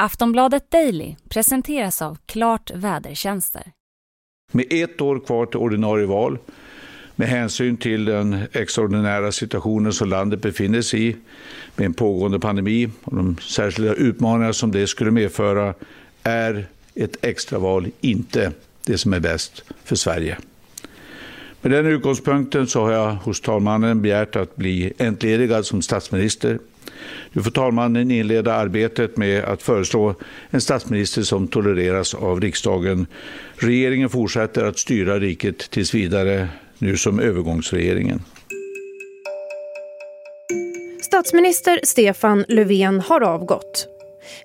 Aftonbladet Daily presenteras av Klart Vädertjänster. Med ett år kvar till ordinarie val, med hänsyn till den extraordinära situationen som landet befinner sig i, med en pågående pandemi och de särskilda utmaningar som det skulle medföra, är ett extraval inte det som är bäst för Sverige. Med den utgångspunkten så har jag hos talmannen begärt att bli entledigad som statsminister nu får talmannen inleda arbetet med att föreslå en statsminister som tolereras av riksdagen. Regeringen fortsätter att styra riket tills vidare, nu som övergångsregeringen. Statsminister Stefan Löfven har avgått.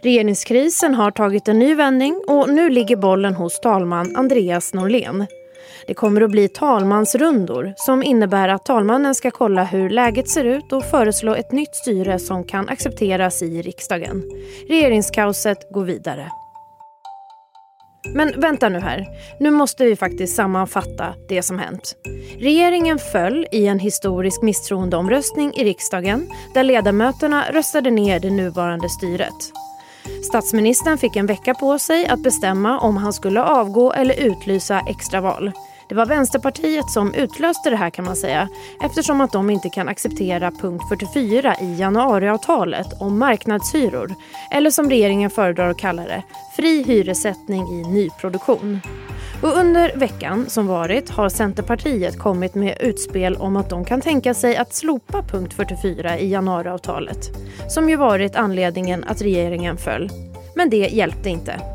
Regeringskrisen har tagit en ny vändning och nu ligger bollen hos talman Andreas Norlén. Det kommer att bli talmansrundor som innebär att talmannen ska kolla hur läget ser ut och föreslå ett nytt styre som kan accepteras i riksdagen. Regeringskaoset går vidare. Men vänta nu här. Nu måste vi faktiskt sammanfatta det som hänt. Regeringen föll i en historisk misstroendeomröstning i riksdagen där ledamöterna röstade ner det nuvarande styret. Statsministern fick en vecka på sig att bestämma om han skulle avgå eller utlysa extraval. Det var Vänsterpartiet som utlöste det här kan man säga eftersom att de inte kan acceptera punkt 44 i januariavtalet om marknadshyror eller som regeringen föredrar att kalla det, fri hyressättning i nyproduktion. Och under veckan som varit har Centerpartiet kommit med utspel om att de kan tänka sig att slopa punkt 44 i januariavtalet som ju varit anledningen att regeringen föll. Men det hjälpte inte.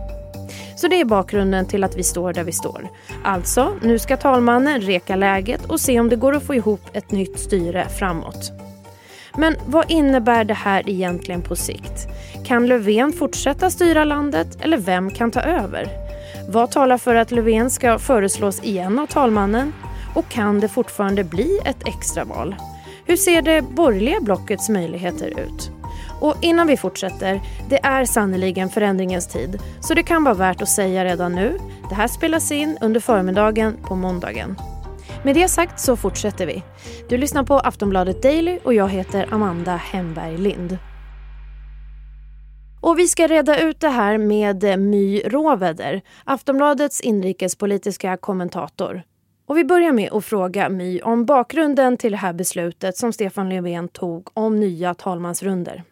Så det är bakgrunden till att vi står där vi står. Alltså, nu ska talmannen reka läget och se om det går att få ihop ett nytt styre framåt. Men vad innebär det här egentligen på sikt? Kan Löfven fortsätta styra landet eller vem kan ta över? Vad talar för att Löfven ska föreslås igen av talmannen? Och kan det fortfarande bli ett extraval? Hur ser det borgerliga blockets möjligheter ut? Och innan vi fortsätter, det är sannoliken förändringens tid. Så det kan vara värt att säga redan nu. Det här spelas in under förmiddagen på måndagen. Med det sagt så fortsätter vi. Du lyssnar på Aftonbladet Daily och jag heter Amanda Hemberg Lind. Och vi ska reda ut det här med eh, My Råväder, Aftonbladets inrikespolitiska kommentator. Och vi börjar med att fråga My om bakgrunden till det här beslutet som Stefan Löfven tog om nya talmansrunder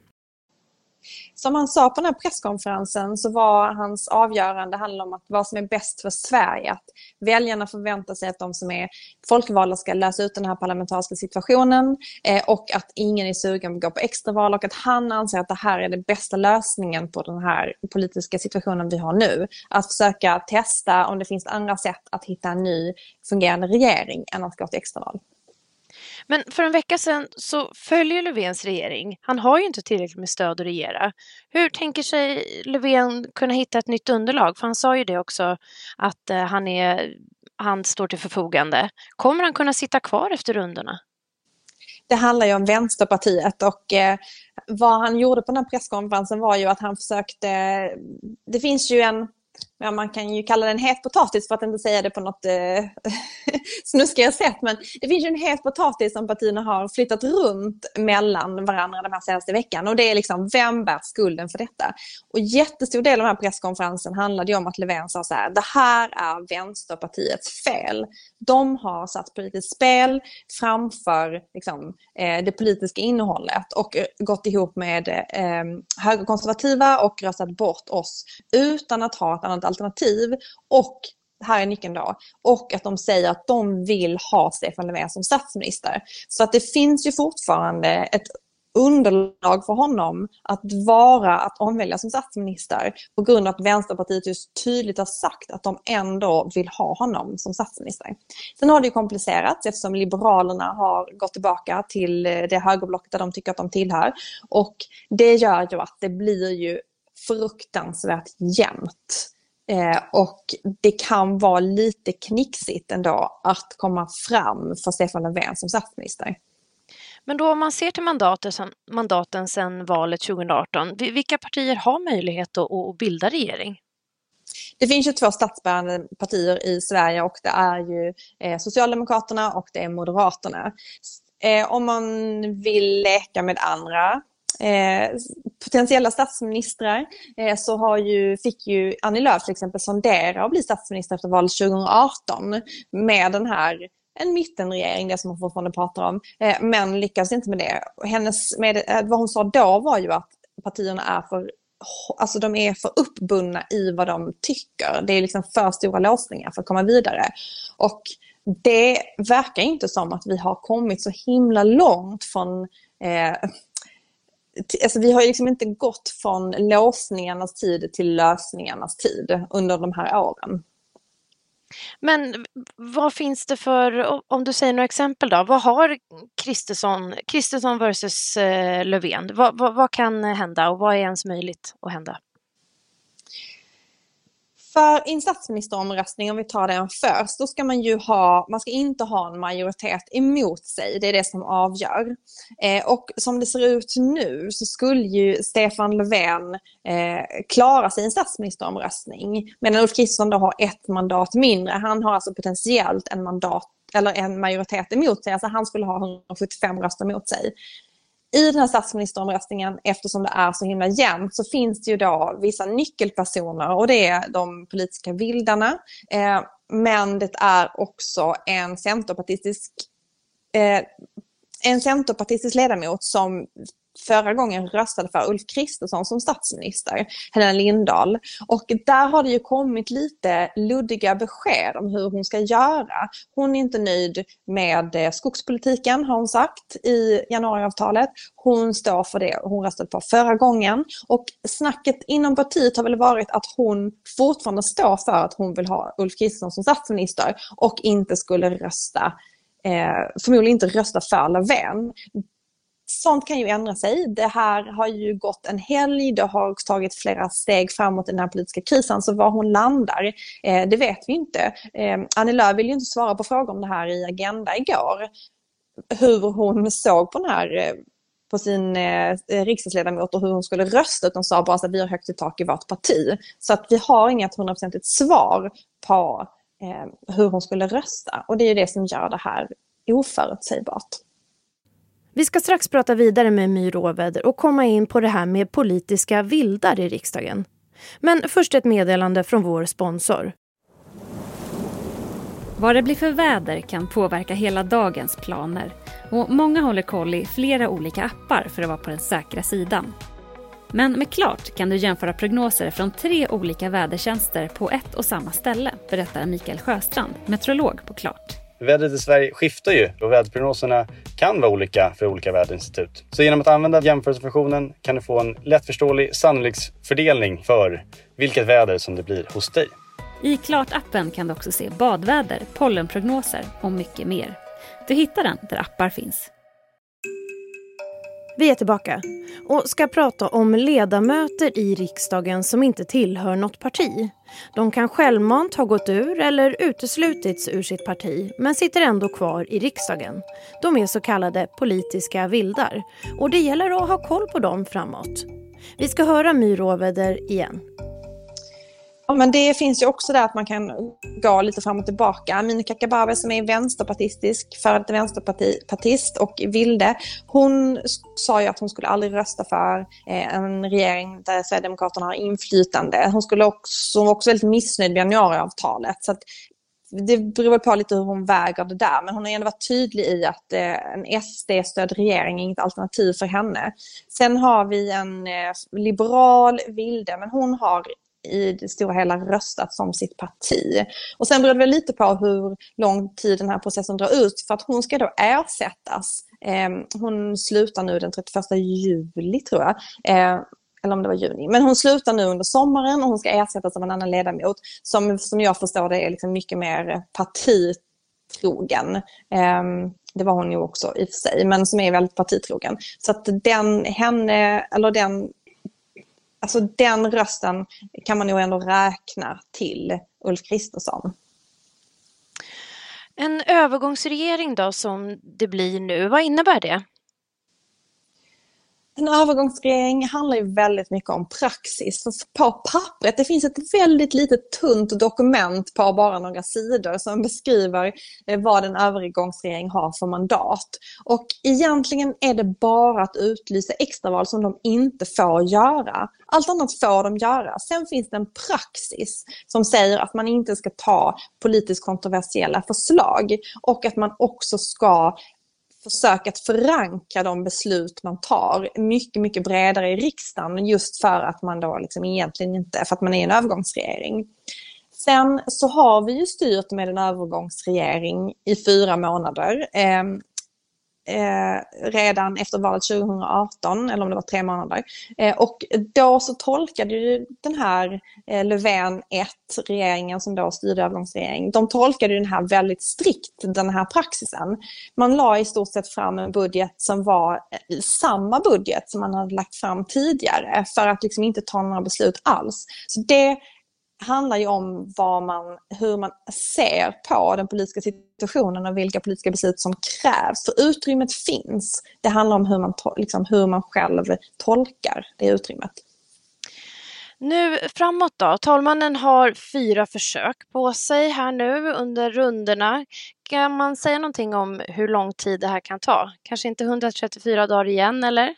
som han sa på den här presskonferensen så var hans avgörande handlade om att vad som är bäst för Sverige. Att väljarna förväntar sig att de som är folkvalda ska lösa ut den här parlamentariska situationen eh, och att ingen är sugen på att gå på extraval och att han anser att det här är den bästa lösningen på den här politiska situationen vi har nu. Att försöka testa om det finns andra sätt att hitta en ny fungerande regering än att gå till extraval. Men för en vecka sedan så följer Löfvens regering. Han har ju inte tillräckligt med stöd att regera. Hur tänker sig Löfven kunna hitta ett nytt underlag? För han sa ju det också att eh, han, är, han står till förfogande. Kommer han kunna sitta kvar efter rundorna? Det handlar ju om Vänsterpartiet och eh, vad han gjorde på den här presskonferensen var ju att han försökte, eh, det finns ju en ja, man kan ju kalla den het potatis för att inte säga det på något eh, snuskigare sätt. Men det finns ju en het potatis som partierna har flyttat runt mellan varandra den här senaste veckan. Och det är liksom, vem bär skulden för detta? Och jättestor del av den här presskonferensen handlade ju om att Löfven sa så här, det här är Vänsterpartiets fel. De har satt politiskt spel framför liksom, eh, det politiska innehållet och eh, gått ihop med eh, högerkonservativa och röstat bort oss utan att ha ett annat alternativ. Och här är nyckeln då, och att de säger att de vill ha Stefan Löfven som statsminister. Så att det finns ju fortfarande ett underlag för honom att vara, att omväljas som statsminister på grund av att Vänsterpartiet just tydligt har sagt att de ändå vill ha honom som statsminister. Sen har det ju komplicerats eftersom Liberalerna har gått tillbaka till det högerblock där de tycker att de tillhör och det gör ju att det blir ju fruktansvärt jämnt. Eh, och det kan vara lite knixigt ändå att komma fram för Stefan Löfven som statsminister. Men då om man ser till mandaten, mandaten sedan valet 2018, vilka partier har möjlighet att, att bilda regering? Det finns ju två statsbärande partier i Sverige och det är ju eh, Socialdemokraterna och det är Moderaterna. Eh, om man vill leka med andra eh, potentiella statsministrar eh, så har ju, fick ju Annie Lööf till exempel sondera att bli statsminister efter valet 2018 med den här en mittenregering, det som hon fortfarande pratar om, eh, men lyckades inte med det. Hennes, med, eh, vad hon sa då var ju att partierna är för Alltså de är för uppbundna i vad de tycker. Det är liksom för stora låsningar för att komma vidare. Och det verkar inte som att vi har kommit så himla långt från eh, Alltså vi har liksom inte gått från låsningarnas tid till lösningarnas tid under de här åren. Men vad finns det för, om du säger några exempel då, vad har Kristersson, Kristersson versus eh, Löfven, vad, vad, vad kan hända och vad är ens möjligt att hända? För i en statsministeromröstning, om vi tar den först, då ska man ju ha, man ska inte ha en majoritet emot sig. Det är det som avgör. Eh, och som det ser ut nu så skulle ju Stefan Löfven eh, klara sig i en statsministeromröstning. Medan Ulf Kristersson då har ett mandat mindre. Han har alltså potentiellt en mandat eller en majoritet emot sig. Alltså han skulle ha 175 röster emot sig i den här statsministeromröstningen, eftersom det är så himla jämnt, så finns det ju då vissa nyckelpersoner och det är de politiska vildarna. Eh, men det är också en centerpartistisk eh, en centerpartistisk ledamot som förra gången röstade för Ulf Kristersson som statsminister, Helena Lindahl. Och där har det ju kommit lite luddiga besked om hur hon ska göra. Hon är inte nöjd med eh, skogspolitiken har hon sagt i januariavtalet. Hon står för det hon röstade på förra gången. Och snacket inom partiet har väl varit att hon fortfarande står för att hon vill ha Ulf Kristersson som statsminister och inte skulle rösta eh, förmodligen inte rösta för Löfven sånt kan ju ändra sig. Det här har ju gått en helg, det har tagit flera steg framåt i den här politiska krisen, så var hon landar, eh, det vet vi inte. Eh, Annie Lööf vill ju inte svara på frågor om det här i Agenda igår. Hur hon såg på den här eh, på sin eh, eh riksdagsledamot och hur hon skulle rösta utan sa bara att vi har högt i tak i vårt parti. Så att vi har inget hundraprocentigt svar på eh, hur hon skulle rösta och det är det som gör det här oförutsägbart. Vi ska strax prata vidare med My Råväder och komma in på det här med politiska vildar i riksdagen. Men först ett meddelande från vår sponsor. Vad det blir för väder kan påverka hela dagens planer och många håller koll i flera olika appar för att vara på den säkra sidan. Men med Klart kan du jämföra prognoser från tre olika vädertjänster på ett och samma ställe, berättar Mikael Sjöstrand, meteorolog på Klart. Vädret i Sverige skiftar ju och väderprognoserna kan vara olika för olika väderinstitut. Så genom att använda jämförelsefunktionen kan du få en lättförståelig sannolikhetsfördelning för vilket väder som det blir hos dig. I Klart-appen kan du också se badväder, pollenprognoser och mycket mer. Du hittar den där appar finns. Vi är tillbaka och ska prata om ledamöter i riksdagen som inte tillhör något parti. De kan självmant ha gått ur eller uteslutits ur sitt parti men sitter ändå kvar i riksdagen. De är så kallade politiska vildar och det gäller att ha koll på dem framåt. Vi ska höra My Råväder igen. Men det finns ju också där att man kan gå lite fram och tillbaka. Amineh Kakabaveh som är vänsterpartistisk, före detta vänsterpartist och vilde, hon sa ju att hon skulle aldrig rösta för eh, en regering där Sverigedemokraterna har inflytande. Hon, skulle också, hon var också väldigt missnöjd med januariavtalet. Så att det beror väl på lite hur hon väger det där, men hon har ändå varit tydlig i att eh, en SD-stödd regering är inget alternativ för henne. Sen har vi en eh, liberal vilde, men hon har i det stora hela röstat som sitt parti. Och sen beror det väl lite på hur lång tid den här processen drar ut för att hon ska då ersättas. Eh, hon slutar nu den 31 juli tror jag. Eh, eller om det var juni. Men hon slutar nu under sommaren och hon ska ersättas av en annan ledamot som, som jag förstår det är liksom mycket mer partitrogen. Eh, det var hon ju också i och för sig, men som är väldigt partitrogen. Så att den, henne, eller den alltså den rösten kan man nog ändå räkna till Ulf Kristersson. En övergångsregering då som det blir nu, vad innebär det? En övergångsregering handlar ju väldigt mycket om praxis. För på pappret, det finns ett väldigt litet tunt dokument på bara några sidor som beskriver eh, vad en övergångsregering har för mandat. Och egentligen är det bara att utlysa extraval som de inte får göra. Allt annat får de göra. Sen finns det en praxis som säger att man inte ska ta politiskt kontroversiella förslag och att man också ska försök att förankra de beslut man tar mycket, mycket bredare i riksdagen just för att man då liksom egentligen inte, för att man är en övergångsregering. Sen så har vi ju styrt med en övergångsregering i fyra månader. Ehm, Eh, redan efter valet 2018, eller om det var tre månader. Eh, och då så tolkade ju den här eh, Löfven 1, regeringen som då styrde övergångsregering, de tolkade den här väldigt strikt, den här praxisen. Man la i stort sett fram en budget som var eh, samma budget som man hade lagt fram tidigare för att liksom inte ta några beslut alls. Så det handlar ju om vad man, hur man ser på den politiska situationen och vilka politiska beslut som krävs. För utrymmet finns. Det handlar om hur man, liksom, hur man själv tolkar det utrymmet. Nu framåt då. Talmannen har fyra försök på sig här nu under rundorna. Kan man säga någonting om hur lång tid det här kan ta? Kanske inte 134 dagar igen, eller?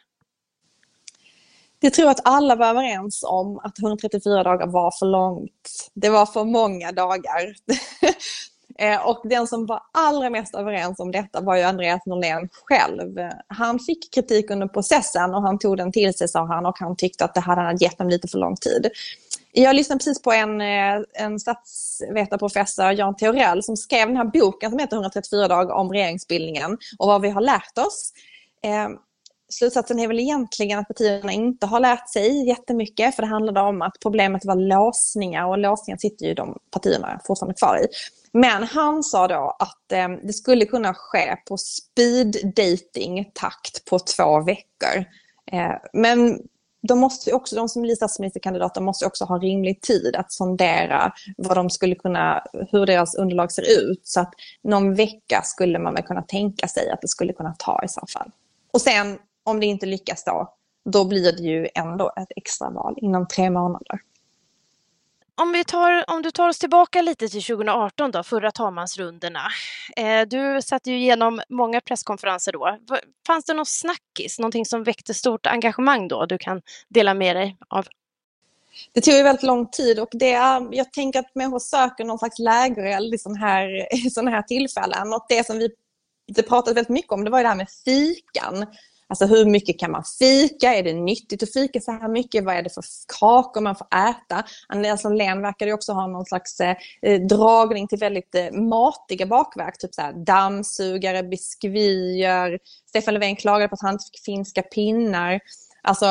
Jag tror att alla var överens om att 134 dagar var för långt. Det var för många dagar. Eh, och den som var allra mest överens om detta var ju Andreas Norlén själv. Han fick kritik under processen och han tog den till sig sa han och han tyckte att det hade gett dem lite för lång tid. Jag lyssnade precis på en, eh, en statsvetarprofessor, Jan Theorell, som skrev den här boken som heter 134 dagar om regeringsbildningen och vad vi har lärt oss. Eh, Slutsatsen är väl egentligen att partierna inte har lärt sig jättemycket för det handlade om att problemet var låsningar och låsningar sitter ju de partierna fortfarande kvar i. Men han sa då att eh, det skulle kunna ske på speed dating takt på två veckor. Eh, men de, måste också, de som blir statsministerkandidater måste också ha rimlig tid att sondera vad de skulle kunna, hur deras underlag ser ut. Så att någon vecka skulle man väl kunna tänka sig att det skulle kunna ta i så fall. Och sen om det inte lyckas då, då blir det ju ändå ett extraval inom tre månader. Om, vi tar, om du tar oss tillbaka lite till 2018 då, förra talmansrundorna. Eh, du satte ju igenom många presskonferenser då. Fanns det någon snackis, någonting som väckte stort engagemang då du kan dela med dig av? Det tog ju väldigt lång tid och det är, jag tänker att människor söker någon slags lägereld i sådana här, såna här tillfällen. Och det som vi det pratade väldigt mycket om det var det här med fikan. Alltså hur mycket kan man fika? Är det nyttigt att fika så här mycket? Vad är det för kakor man får äta? Andreas Norlén verkar också ha någon slags eh, eh, dragning till väldigt eh, matiga bakverk. Typ så här, dammsugare, biskvier. Stefan Löfven klagade på att han inte fick finska pinnar. Alltså,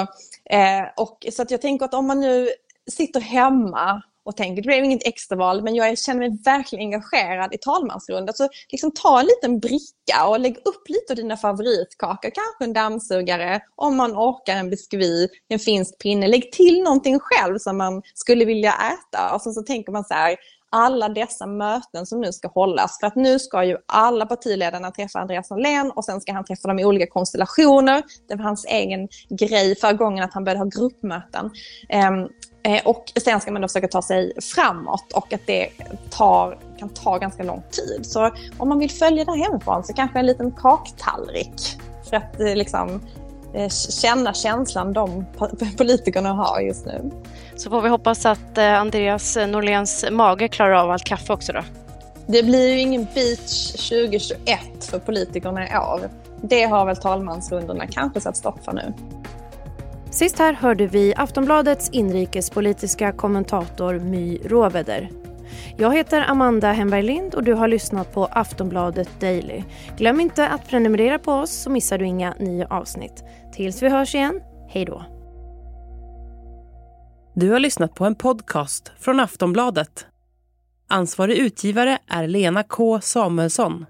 eh, och, så att jag tänker att om man nu sitter hemma och tänker det blev inget extraval men jag känner mig verkligen engagerad i talmansrundan. Så liksom ta en liten bricka och lägg upp lite av dina favoritkakor, kanske en dammsugare, om man orkar en biskvi, en finsk pinne. Lägg till någonting själv som man skulle vilja äta och så, så tänker man så här, alla dessa möten som nu ska hållas. För att nu ska ju alla partiledarna träffa Andreas Norlén och sen ska han träffa dem i olika konstellationer. Det var hans egen grej förra gången att han började ha gruppmöten. Ehm, Eh, och sen ska man då försöka ta sig framåt och att det tar, kan ta ganska lång tid. Så om man vill följa det hemifrån så kanske en liten kaktallrik för att eh, liksom, eh, känna känslan de politikerna har just nu. Så får vi hoppas att Andreas Norléns mage klarar av allt kaffe också då? Det blir ju ingen beach 2021 för politikerna i år. Det har väl talmansrundorna kanske satt stopp för nu. Sist här hörde vi Aftonbladets inrikespolitiska kommentator My Råveder. Jag heter Amanda Hemberg Lind och du har lyssnat på Aftonbladet Daily. Glöm inte att prenumerera på oss så missar du inga nya avsnitt. Tills vi hörs igen, hej då. Du har lyssnat på en podcast från Aftonbladet. Ansvarig utgivare är Lena K Samuelsson.